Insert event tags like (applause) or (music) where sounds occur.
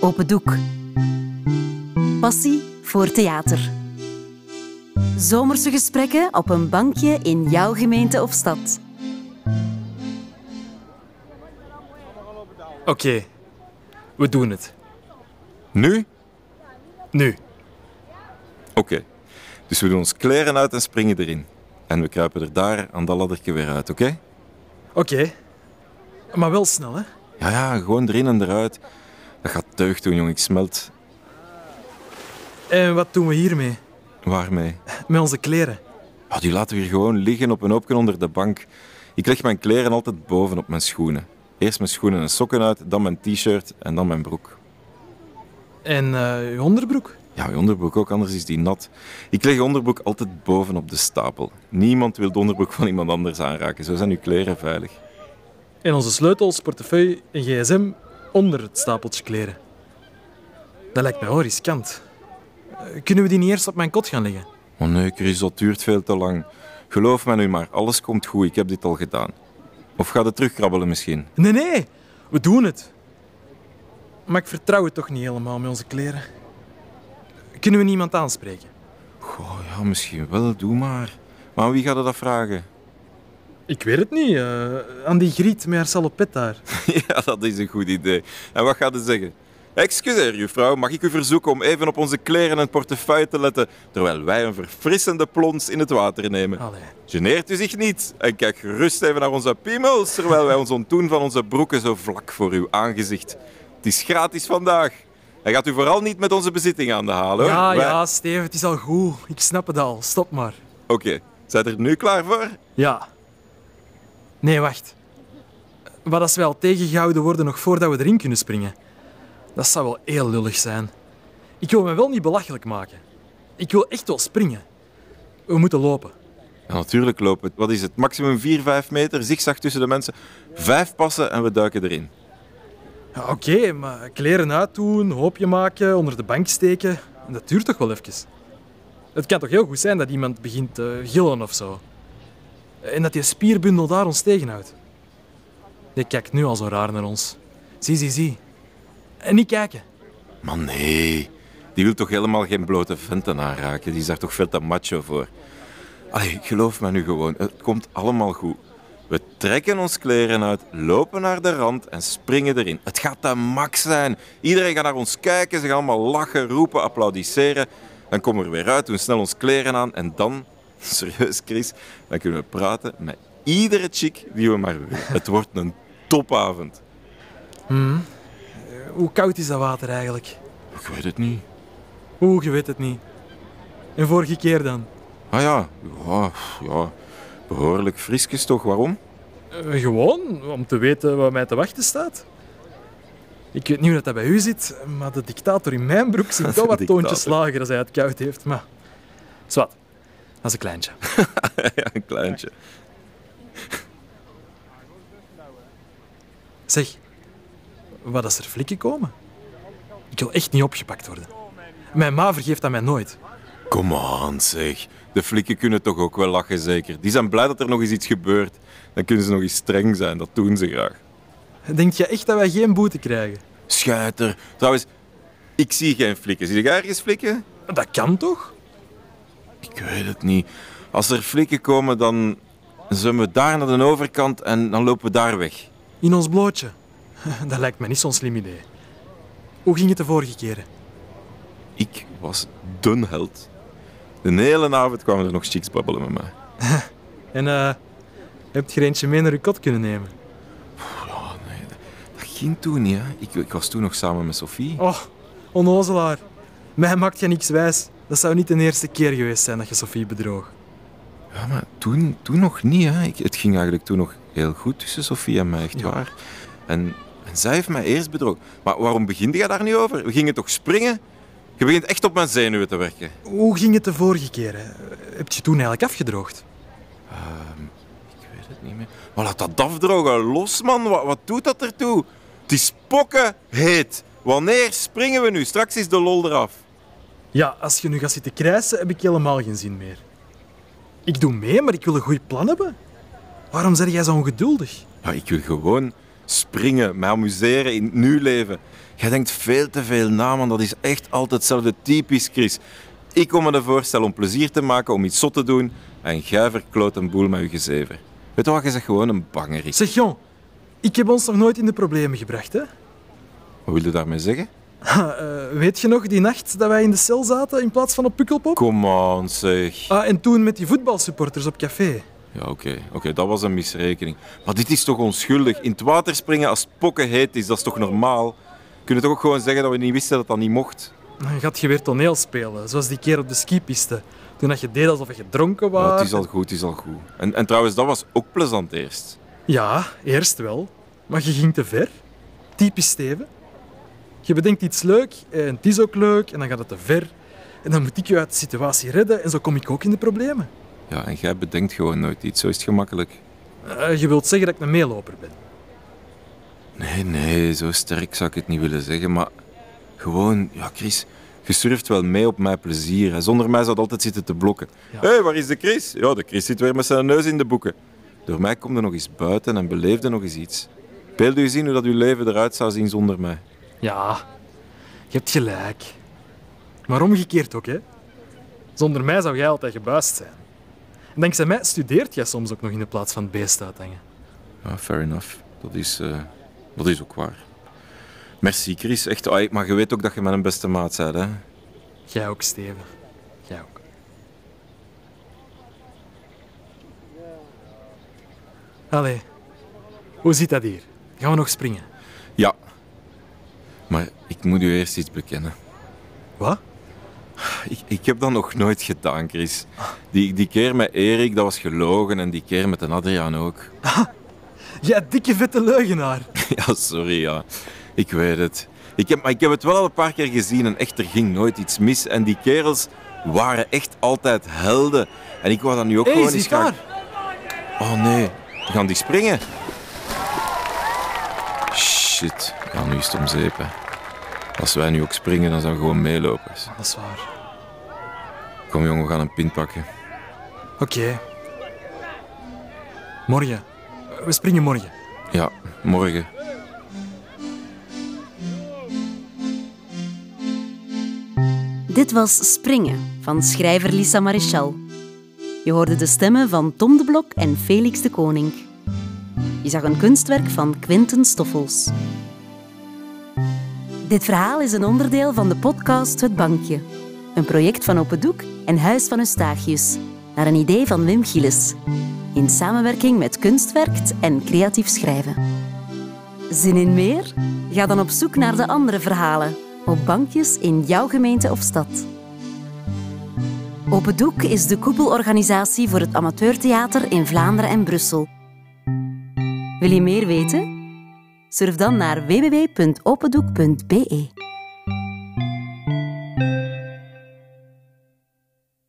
Open Doek. Passie voor theater. Zomerse gesprekken op een bankje in jouw gemeente of stad. Oké, we doen het. Nu? Nu. Oké. Dus we doen ons kleren uit en springen erin. En we kruipen er daar aan dat laddertje weer uit, oké? Oké. Maar wel snel, hè? Ja, ja, gewoon erin en eruit. Dat gaat deugd doen, jong. Ik smelt. En wat doen we hiermee? Waarmee? Met onze kleren. Oh, die laten we hier gewoon liggen op een hoopje onder de bank. Ik leg mijn kleren altijd boven op mijn schoenen. Eerst mijn schoenen en sokken uit, dan mijn t-shirt en dan mijn broek. En eh je onderbroek? Ja, je onderbroek ook, anders is die nat. Ik leg je onderbroek altijd boven op de stapel. Niemand wil de onderbroek van iemand anders aanraken. Zo zijn uw kleren veilig. En onze sleutels, portefeuille en gsm onder het stapeltje kleren. Dat lijkt mij wel riskant. Eh, Kunnen we die niet eerst op mijn kot gaan leggen? Oh nee, Chris, dat duurt veel te lang. Geloof me nu maar, alles komt goed. Ik heb dit al gedaan. Of ga het terugkrabbelen misschien? Nee, nee, we doen het. Maar ik vertrouw het toch niet helemaal met onze kleren. Kunnen we niemand aanspreken? Goh, ja, misschien wel. Doe maar. Maar wie gaat dat vragen? Ik weet het niet. eh, aan die griet met haar salopet daar. (laughs) ja, dat is een goed idee. En wat gaat je zeggen? Excuseer, juffrouw, mag ik u verzoeken om even op onze kleren en portefeuille te letten terwijl wij een verfrissende plons in het water nemen? Allee. Geneert u zich niet en kijk gerust even naar onze piemels terwijl wij ons ontdoen van onze broeken zo vlak voor uw aangezicht. Het is gratis vandaag. En gaat u vooral niet met onze bezitting aan de halen, hoor. Ja, Wij- ja, Steven, het is al goed. Ik snap het al. Stop maar. Oké, zijt er nu klaar voor? Ja. Nee, wacht. Wat als wij al tegengehouden worden nog voordat we erin kunnen springen? Dat zou wel heel lullig zijn. Ik wil me wel niet belachelijk maken. Ik wil echt wel springen. We moeten lopen. Ja, natuurlijk lopen. Wat is het? Maximum 4, 5 meter, zigzag tussen de mensen. Vijf passen en we duiken erin. Ja, Oké, maar kleren uitdoen, hoopje maken, onder de bank steken, dat duurt toch wel even. Het kan toch heel goed zijn dat iemand begint te gillen of zo. En dat die spierbundel daar ons tegenhoudt. Je kijkt nu al zo raar naar ons. Zie, zie, zie. En niet kijken. Maar nee, die wil toch helemaal geen blote venten aanraken. Die is daar toch veel te macho voor. Allee, geloof me nu gewoon. Het komt allemaal goed. We trekken ons kleren uit, lopen naar de rand en springen erin. Het gaat de max zijn. Iedereen gaat naar ons kijken. Ze gaan allemaal lachen, roepen, applaudisseren. Dan komen we er weer uit, doen snel ons kleren aan. En dan, (laughs) serieus Chris, dan kunnen we praten met iedere chick die we maar willen. Het wordt een topavond. Hoe koud is dat water eigenlijk? Ik weet het niet. Oeh, je weet het niet. En vorige keer dan? Ah ja, ja, ja. behoorlijk frisjes toch. Waarom? Eh, gewoon, om te weten wat mij te wachten staat. Ik weet niet hoe dat bij u zit, maar de dictator in mijn broek zingt (laughs) wel wat toontjes lager als hij het koud heeft. Maar, zwart, is een kleintje. (laughs) ja, een kleintje. Zeg, wat als er flikken komen? Ik wil echt niet opgepakt worden. Mijn ma vergeeft dat mij nooit. Kom aan, zeg. De flikken kunnen toch ook wel lachen, zeker. Die zijn blij dat er nog eens iets gebeurt. Dan kunnen ze nog eens streng zijn, dat doen ze graag. Denk je echt dat wij geen boete krijgen? Schuiter. Trouwens, ik zie geen flikken. Zie jij ergens flikken? Dat kan toch? Ik weet het niet. Als er flikken komen, dan zullen we daar naar de overkant en dan lopen we daar weg. In ons blootje. (laughs) Dat lijkt me niet zo'n slim idee. Hoe ging het de vorige keren? Ik was dun held. De hele avond kwamen er nog chicks babbelen met mij. (laughs) En eh, heb je er eentje mee naar je kot kunnen nemen? Dat ging toen niet, hè. Ik, ik was toen nog samen met Sophie. Oh, onnozelaar. Mij maakt je niks wijs. Dat zou niet de eerste keer geweest zijn dat je Sophie bedroog. Ja, maar toen, toen nog niet. Hè. Ik, het ging eigenlijk toen nog heel goed tussen Sofie en mij, echt Ja. waar. En, en zij heeft mij eerst bedrogen. Maar waarom begin je daar nu over? We gingen toch springen? Je begint echt op mijn zenuwen te werken. Hoe ging het de vorige keer? hè? Heb je toen eigenlijk afgedroogd? Ik weet het niet meer. Maar laat dat afdrogen. Los, man. Wat, wat doet dat ertoe? Het is pokken heet. Wanneer springen we nu? Straks is de lol eraf. Ja, als je nu gaat zitten krijsen, heb ik helemaal geen zin meer. Ik doe mee, maar ik wil een goed plan hebben. Waarom zeg jij zo ongeduldig? Ja, ik wil gewoon springen, mij amuseren in het nu leven. Jij denkt veel te veel na, man. Dat is echt altijd hetzelfde. Typisch Chris. Ik kom me de voorstellen om plezier te maken, om iets zot te doen. En jij verkloot een boel met je gezever. Weet je wat, je zegt gewoon een bangerie. Zeg, Jon, ik heb ons nog nooit in de problemen gebracht, hè? Wat wil je daarmee zeggen? Eh, weet je nog die nacht dat wij in de cel zaten in plaats van op Pukkelpop? Kom on, zeg. Ah, en toen met die voetbalsupporters op café. Ja, oké. Oké, dat was een misrekening. Maar dit is toch onschuldig? In het water springen als het pokken heet is, dat is toch normaal? Kun je toch ook gewoon zeggen dat we niet wisten dat dat niet mocht? Dan gaat je weer toneel spelen, zoals die keer op de skipiste. Toen dat je deed alsof je dronken Ja, was. het is al goed, het is al goed. En, en trouwens, dat was ook plezant eerst. Ja, eerst wel. Maar je ging te ver. Typisch Steven. Je bedenkt iets leuk en het is ook leuk en dan gaat het te ver. En dan moet ik je uit de situatie redden en zo kom ik ook in de problemen. Ja, en jij bedenkt gewoon nooit iets. Zo is het gemakkelijk. Eh, je wilt zeggen dat ik een meeloper ben. Nee, nee, zo sterk zou ik het niet willen zeggen. Maar gewoon, ja, Chris, je surft wel mee op mijn plezier. hè. Zonder mij zou het altijd zitten te blokken. Ja. Hé, hey, waar is de Chris? Ja, de Chris zit weer met zijn neus in de boeken. Door mij kom je nog eens buiten en beleefde nog eens iets. Beeld u zien hoe dat uw leven eruit zou zien zonder mij. Ja, je hebt gelijk. Maar omgekeerd ook, hè. Zonder mij zou jij altijd gebuist zijn. En dankzij mij studeert jij soms ook nog in de plaats van het beest uithangen. Ja, fair enough. Dat is, eh, dat is ook waar. Merci, Chris. Echt, ai, maar je weet ook dat je mijn beste maat bent, hè? Jij ook, Steven. Jij ook. Allee, hoe zit dat hier? Gaan we nog springen? Ja. Maar ik moet u eerst iets bekennen. Wat? Ik, ik heb dat nog nooit gedaan, Chris. Die, die keer met Erik, dat was gelogen. En die keer met een Adriaan ook. (laughs) Jij dikke vette leugenaar. (laughs) Ja, sorry, ja. Ik weet het. Ik heb, maar ik heb het wel al een paar keer gezien en echt, er ging nooit iets mis. En die kerels waren echt altijd helden. En ik wou dat nu ook hey, gewoon eens gaan... Oh nee, gaan die springen? Shit, ja, nu is het om zeep, hè. Als wij nu ook springen, dan zijn we gewoon meelopers. Dat is waar. Kom jongen, we gaan een pint pakken. Oké. Morgen. We springen morgen. Ja, morgen. Dit was Springen van schrijver Lisa Marichal. Je hoorde de stemmen van Tom de Blok en Felix de Koning. Je zag een kunstwerk van Quinten Stoffels. Dit verhaal is een onderdeel van de podcast Het Bankje. Een project van Open Doek en Huis van Eustachius. Naar een idee van Wim Gilles. In samenwerking met Kunstwerkt en Creatief Schrijven. Zin in meer? Ga dan op zoek naar de andere verhalen op bankjes in jouw gemeente of stad. Open Doek is de koepelorganisatie voor het amateurtheater in Vlaanderen en Brussel. Wil je meer weten? Surf dan naar www.opendoek.be.